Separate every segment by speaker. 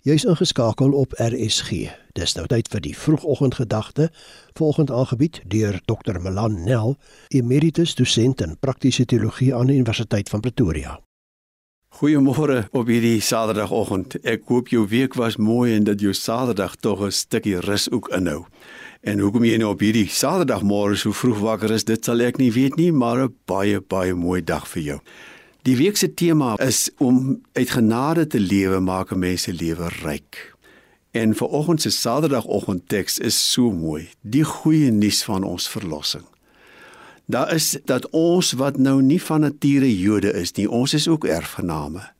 Speaker 1: Jy's ingeskakel op RSG. Dis nou tyd vir die vroegoggendgedagte, volgend aangebied deur Dr. Melan Nel, emeritus dosent in praktiese teologie aan die Universiteit van Pretoria.
Speaker 2: Goeiemôre op hierdie Saterdagoggend. Ek hoop jou week was mooi en dat jou Saterdag tog 'n stukkie rus ook inhou. En hoekom jy nou op hierdie Saterdagmôre so vroeg wakker is, dit sal ek nie weet nie, maar 'n baie baie mooi dag vir jou. Die week se tema is om uit genade te lewe maak 'n mens se lewe ryk. En vir oggend se Saterdagoggend teks is so mooi, die goeie nuus van ons verlossing. Daar is dat ons wat nou nie van nature Jode is nie, ons is ook erfgename.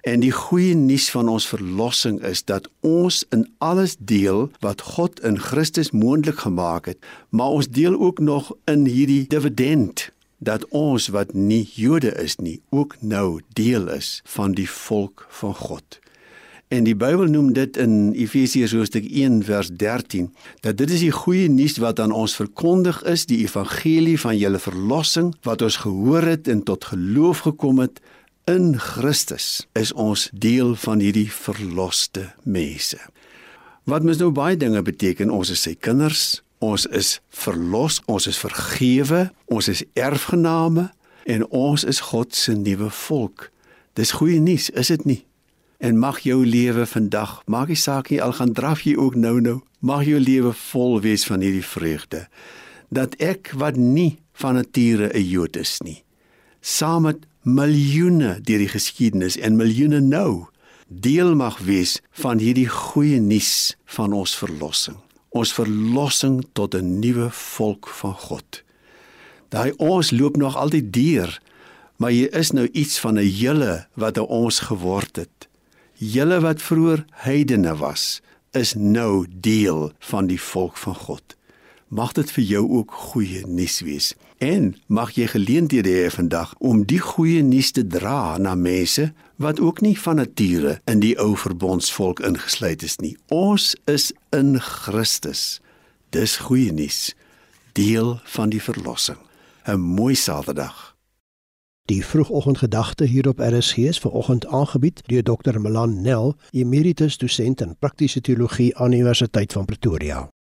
Speaker 2: En die goeie nuus van ons verlossing is dat ons in alles deel wat God in Christus moontlik gemaak het, maar ons deel ook nog in hierdie dividend dat ons wat nie Jode is nie ook nou deel is van die volk van God. En die Bybel noem dit in Efesiërs hoofstuk 1 vers 13 dat dit is die goeie nuus wat aan ons verkondig is, die evangelie van julle verlossing wat ons gehoor het en tot geloof gekom het in Christus is ons deel van hierdie verloste mense. Wat mens nou baie dinge beteken, ons is sy kinders, Ons is verlos, ons is vergewe, ons is erfgename en ons is God se nuwe volk. Dis goeie nuus, is dit nie? En mag jou lewe vandag, maak nie saak nie al gaan draf jy ook nou-nou, mag jou lewe vol wees van hierdie vreugde dat ek wat nie van nature 'n Jood is nie, saam met miljoene deur die geskiedenis en miljoene nou deel mag wees van hierdie goeie nuus van ons verlossing ons verlossing tot 'n nuwe volk van God. Daai ons loop nog altyd deur, maar jy is nou iets van 'n julle wat ons geword het. Julle wat vroeër heidene was, is nou deel van die volk van God. Mag dit vir jou ook goeie nuus wees. En mag jy geleenthede hê vandag om die goeie nuus te dra na mense wat ook nie van nature in die ou verbondsvolk ingesluit is nie. Ons is in Christus. Dis goeie nuus. Deel van die verlossing. 'n Mooi Saterdag.
Speaker 1: Die vroegoggendgedagte hier op RSG is ver oggend aangebied deur Dr. Melan Nel, emeritus dosent in praktiese teologie aan die Universiteit van Pretoria.